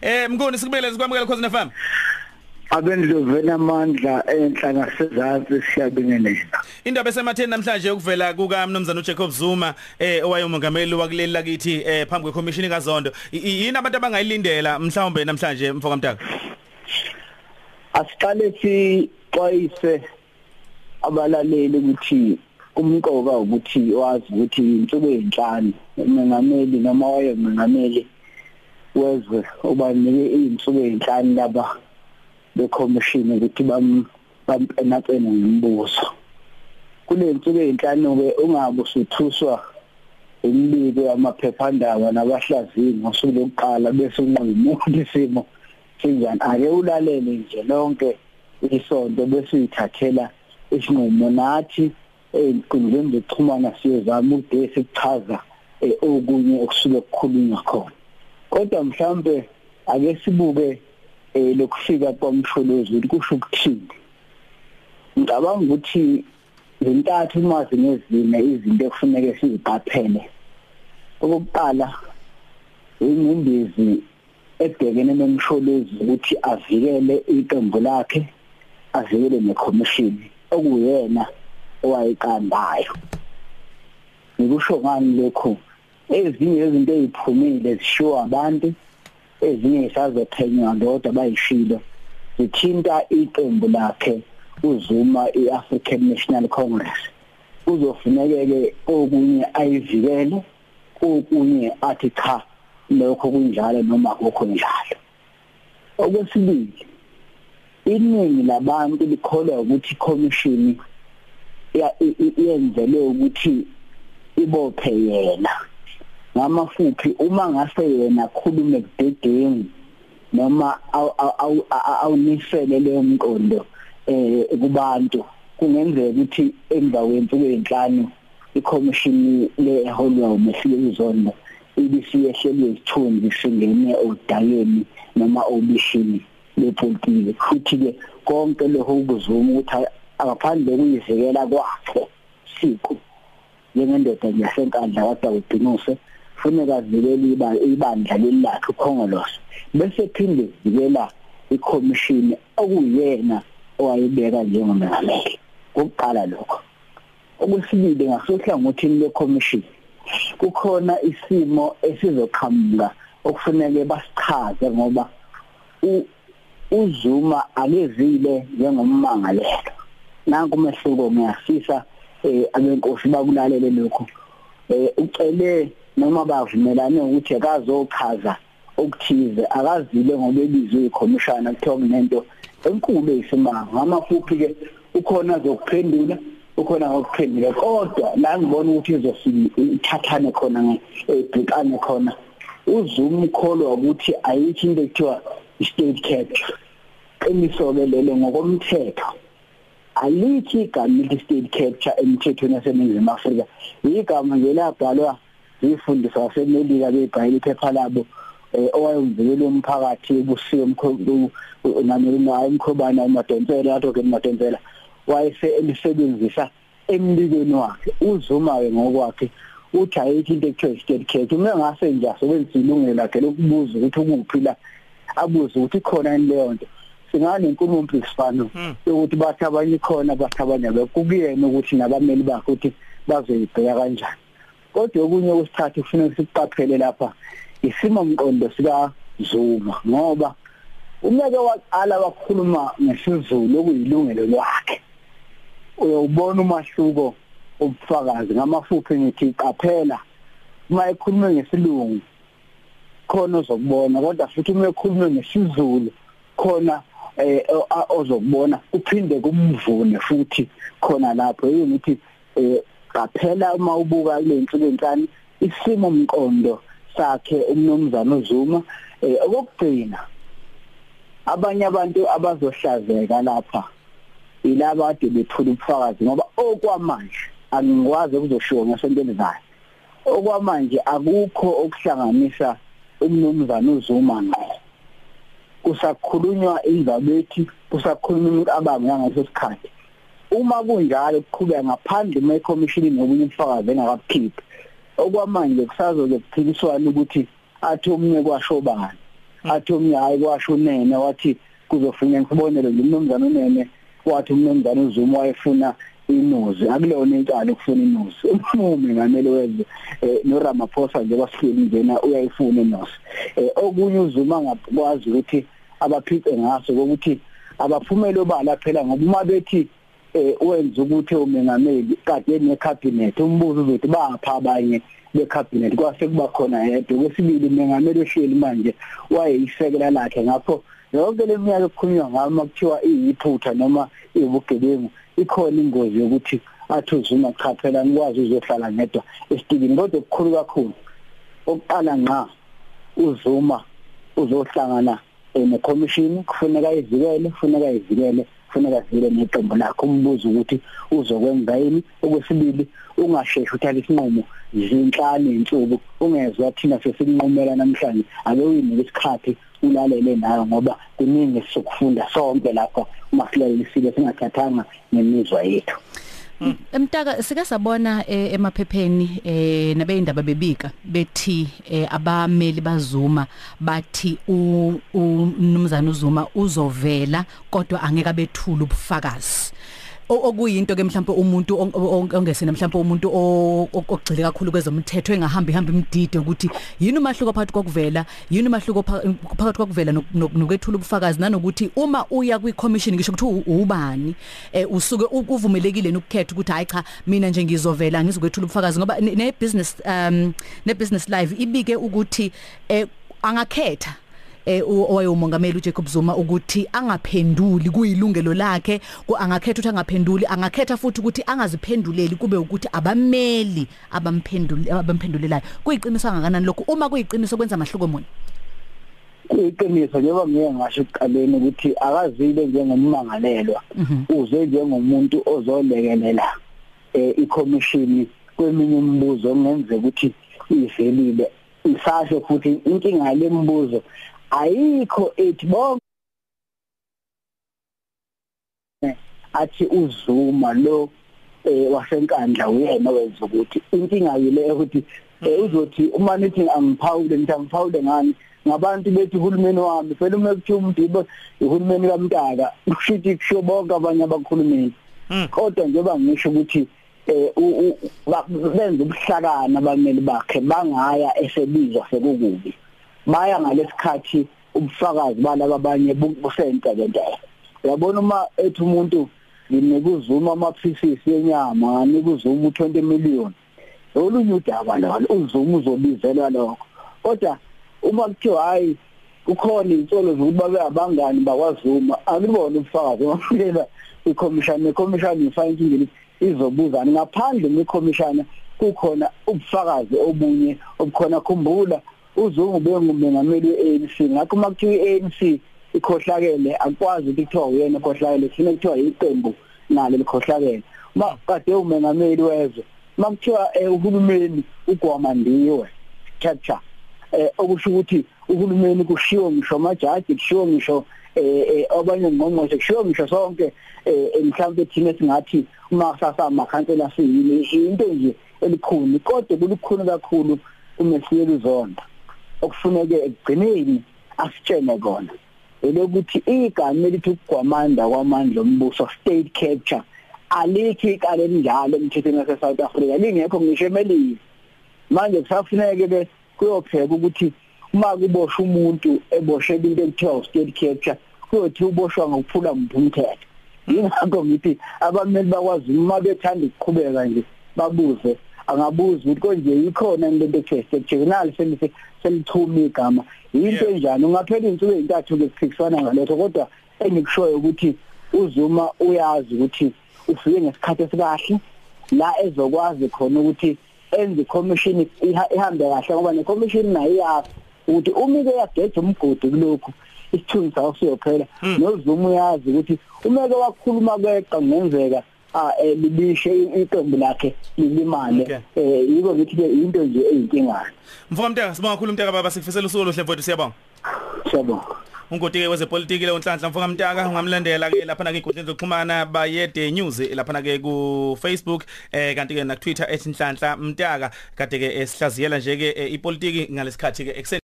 Eh mngoni sikubele sikwamukela khosi FM. abendlovela amandla enhla nasezantsi siyabingelela Indaba esematheni namhlanje ukuvela kuka mnumzana uJacob Zuma eh owayemongameli wakuleli lakithi eh phambi kwekomishini kaZondo. Yini abantu abangayilindela mhlawumbe namhlanje mfoka Mtaka asiqale sixwayise abalaleli ukuthi umqoka ukuthi wazi ukuthi insuku ezinhlanu umengameli noma wayemengameli wezwe ubanike izinsuku ezinhlanu laba bekhomishini ukuthi bam bampenapene ngemibuzo kule nsuku ezinhlanu ke ungabe usuthuswa imibiko yamaphephandaba nabahlaziyi ngosuku lokuqala bese unqimo ukuthi isimo sinjani ake ulalele nje lonke isonto bese uyithathela isinqumo nathi ey'nkundleni zokuxhumana siyozama ude sikuchaza okunye okusuke kukhulunywa khona. Kodwa mhlambe ake sibuke eh lokufika kwamsholozi kusho ukuthini? Ngicabanga ukuthi zintathu mazi ngezine izinto ekufuneka siziqaphele. Okokuqala ingcindezi ebhekene nemsholozi ukuthi avikele iqembu lakhe avikele necommission okuyena owayiqandayo. Ngikusho ngani lokho ezinye izinto eziphumile zishiwo abantu ezinye isazophenywa ndodwa bayishilo. Zithinta iqembu lakhe uzuma iAfrican National Congress. Uzofunekeke okunye ayivikele okunye athi cha lokho kunjalo noma akukho njalo. Okwesibili iningi labantu likholwa ukuthi commission yenzelwe ukuthi ibophe yena. Ngamafuphi uma ngase yena akhulume kudedengu noma awunisele leyo mqondo eh kubantu kungenzeka ukuthi emva kwensuku ezinhlanu ikhomishini leholwa umehleli izondo ibisiyehlelwe isithunzi singene odayeni noma obishini lepolitiki futhi ke konke lokho ukuzuma ukuthi akaphandle kuyivikela kwakhe siku njengendoda yasenkandla kodwa udinuse funeka avikele ibandla lelakhe ukhongolose. Bese phinde vikela ikhomishini okuyena owayibeka njengomengameli kokuqala lokho. Okwesibili ngasohlangothini lekhomishini kukhona isimo esizoqhamuka okufuneke basichaze ngoba uZuma akezile njengommangalelo nanku umehluko ngiyafisa eh abenkosi bakulalele lokho. Eh ucele noma bavumelane ukuthi akazochaza okuthize akazile ngoba ebizwe ikhomishana kuthiwa kunento enkulu eyisimanga. Ngamafuphi ke ukhona zokuphendula ukhona ngokuphendula kodwa la ngibona ukuthi izofika ithathane khona ebhekane khona uzuma ukholwa ukuthi ayikho into ekuthiwa state capture qiniso ke lelo ngokomthetho alithi igama elithi state capture emthethweni waseNingizimu Afrika. Igama nje labhalwa zifundiswa wasemelika bebhayile iphepha labo owayemvikela umphakathi ebusiwe umkhulu nayo umkhobana emadonsela yathi ke emadonsela wayese elisebenzisa embikweni wakhe. Uzuma ke ngokwakhe uthi ayithi into ekuthiwa state capture uma ngase nje asebenzisa ilungelo lakhe lokubuza ukuthi ukuphi la abuze ukuthi khona yini leyo nto. Singane inkulumo mpikisano ukuthi bathi abanye khona bathi abanye bekukuyena ukuthi nabameli bakhe ukuthi bazoyibheka kanjani. Kodwa okunye okusithathu kufanele siqaphele lapha isimo mqondo sika Zuma ngoba umeke waqala wakhuluma ngesizulu okuyilungelo lwakhe. Uyawubona umahluko obufakazi ngamafuphi ngithi qaphela. Uma ekhuluma ngesilungu khona ozokubona kodwa futhi uma ekhuluma ngesizulu khona eh ozokubona uphinde kumvune futhi khona lapho. Yithi eh qaphela uma ubuka le nsuku enhlanu isimo mqondo sakhe umnomzana uZuma eh okugcina abanye abantu abazohlazeka lapha ilaba ade bethula ubufakazi ngoba okwamanje angikwazi ukuzoshiwo ngesonto elizayo. Okwamanje akukho okuhlanganisa umnomzana uZuma ngqo. Kusakhulunywa inzabethi kusakhulunywa imicabango yangaso sikhathi. Uma kunjalo kuqhubeka ngaphandle mekhomishini nokunye ubufakazi engakakhiphi okwamanje kusazoke kuphikiswana ukuthi athi omunye kwashobani athi umnyayi kwasho unene wathi kuzofuneka sibonele nje umnumzana unene wathi umnumzana uZuma wayefuna inuzi. Akulona inkalo ukufuna inuzi. Umume ngamele wenze eh, no Ramaphosa nje wasihleli njena uyayifuna inuzi. Eh, okunye uZuma ngakwazi ukuthi abaphice ngaso ukuthi abaphumele obala phela ngoba uma bethi eh wenza ukuthi umengameli kade ne cabinet umbuzo uzothi bapha abanye be cabinet kwase kuba khona yedwa. Kwesibili umengameli ohleli manje wayeyisekela lakhe. Ngakho yonke leminyaka ekukhulunywa ngayo makuthiwa iyiphutha noma ibugebengu ikhona ingozi yokuthi athi uzuma cha phela ngikwazi uzohlala ngedwa esitibini kodwa okukhulu kakhulu oqala ngqa uzuma uzohlangana necommission kufuneka ivikele kufuneka ivikele kufuneka zile neqembu lakho umbuzo ukuthi uzokwenza yini. Okwesibili ungasheshi uthatha isinqumo zinhlanu insuku ungezwa thina sesinqumela namhlanje ake uyinike isikhathi ulalele nayo ngoba kuningi sokufunda sonke lapha uma silalelisile singathathanga nemizwa yethu. Emtaka sike sabona eh, emaphepheni eh nabeyindaba bebika bethi eh, abameli bazuma bathi umnumzana uzuma uzovela kodwa angeke abethula ubufakazi. Okuyinto ke mhlawumbe umuntu ongesena mhlawumbe umuntu ogcile kakhulu kwezomthetho engahambi hamba imdide ukuthi yini umahluko phakathi kokuvela yini umahluko phakathi kokuvela nokwethula ubufakazi nanokuthi uma uya kwi commission ngisho ukuthi ubani usuke uvumelekile ukukhetha ukuthi hayi cha mina nje ngizovela ngizokwethula ubufakazi ngoba ne business um ne business live ibike ukuthi angakhetha. Eh owayemongameli uJacob Zuma ukuthi angaphenduli kuyilungelo lakhe angakhetha ukuthi angaphenduli angakhetha futhi ukuthi angaziphenduleli kube ukuthi abameli abamphenduli abamphendulelayo. Kuyiqiniso kangakanani lokho uma kuyiqiniso kwenza amahluko muni kuyiqiniso njengoba ngeke ngasho ekuqaleni ukuthi akazile njengommangalelwa uze njengomuntu ozolekelela eh i-commission kweminye imibuzo ongenzeka ukuthi ivelile isasho futhi inkinga lembuzo ayikho ethi bonke athi uzuma lo eh wasenkandla uyena wenza ukuthi inkinga yile ukuthi uzothi uma nithi angiphawule ngithi angiphawule ngani? Ngabantu bethi uhulumeni wami phela uma kuthiwa umdibo uhulumeni kaMtaka kushithi kusho bonke abanye abakhulumeli kodwa njengoba ngisho ukuthi eh benza ubuhlakana abameli bakhe bangaya esebizwa sekukubi. Baya ngalesikhathi ubufakazi balabo abanye busentekenteke uyabona uma ethi umuntu nginikuzuma ama pieces yenyama nganikuzuma u20 million. Olunye udaba lo uzuma uzobizelwa lokho. Kodwa uma kuthiwa hayi kukhona insolo zokuthi babe abangani bakwazuma akubona ubufakazi. Bafikela ikhomishana ikhomishana ifana inkingeni izobuzana. Ngaphandle kwekhomishana kukhona ubufakazi obunye obukhona khumbula uzungu bengumengameli weANC ngakho makuthiwa iANC ikhohlakele akwazi ukuthi kuthiwa uyena okhohlakele thina kuthiwa iqembu nalo likhohlakele. Ma kade umengameli wezwe makuthiwa uhulumeni ugwamandiwe chacha eh okusho ukuthi uhulumeni kushiwo ngisho amajaji kushiwo ngisho eh abanye ngqongqoshe kushiwo ngisho sonke mhlawumbe thina singathi uma sasa amakhansela siyini into nje elikhulu kodwa kulukhulu kakhulu umesiyeli uzonda okufuneke ekugcineni asitshene kona. Elokuthi igama elithi ukugwamanda kwamandla ombuso state capture alikho ikale elinjalo emthethweni wase South Africa. Lingekho ngisho emelini manje kusafuneke ke kuyopheka ukuthi uma kuboshwa umuntu eboshela into ekuthiwa state capture kuyothi uboshwa ngokuphula umthetho yingakho ngithi abameli bakwazi uma bethanda ukuqhubeka nje babuze angabuza ukuthi konje yikhona into ekuthiwa state journal selise selithuma igama. Into enjani ungaphela insuku ezintathu kuphikiswana ngalokho kodwa engikushoyo ukuthi uzuma uyazi ukuthi ufike ngesikhathi esikahle la ezokwazi khona ukuthi enze commission ihambe kahle ngoba ne commission nayo iyazi ukuthi uma ike yageja umgodi kulokhu isithunzi sawo siyophela. Nozuma uyazi ukuthi umeke wakhuluma kweqa ngenzeka ah libishe iqembu lakhe lilimale. Eh yiko ngithi ke into nje eyinkingana mfowethu mteka sibonga kakhulu mteka baba sikufisela usuku oluhle mfowethu siyabonga. Siyabonga. Ungoti ke wezepolitiki le unhlanhla mfoka mtaka ungamlandela ke lapha na kwinkundla zokuxhumana bayede news lapha na ke ku Facebook eh kanti ke na Twitter @inhlanhla mtaka. Kade ke sihlaziyela nje ke ipolitiki ngalesikhathi ke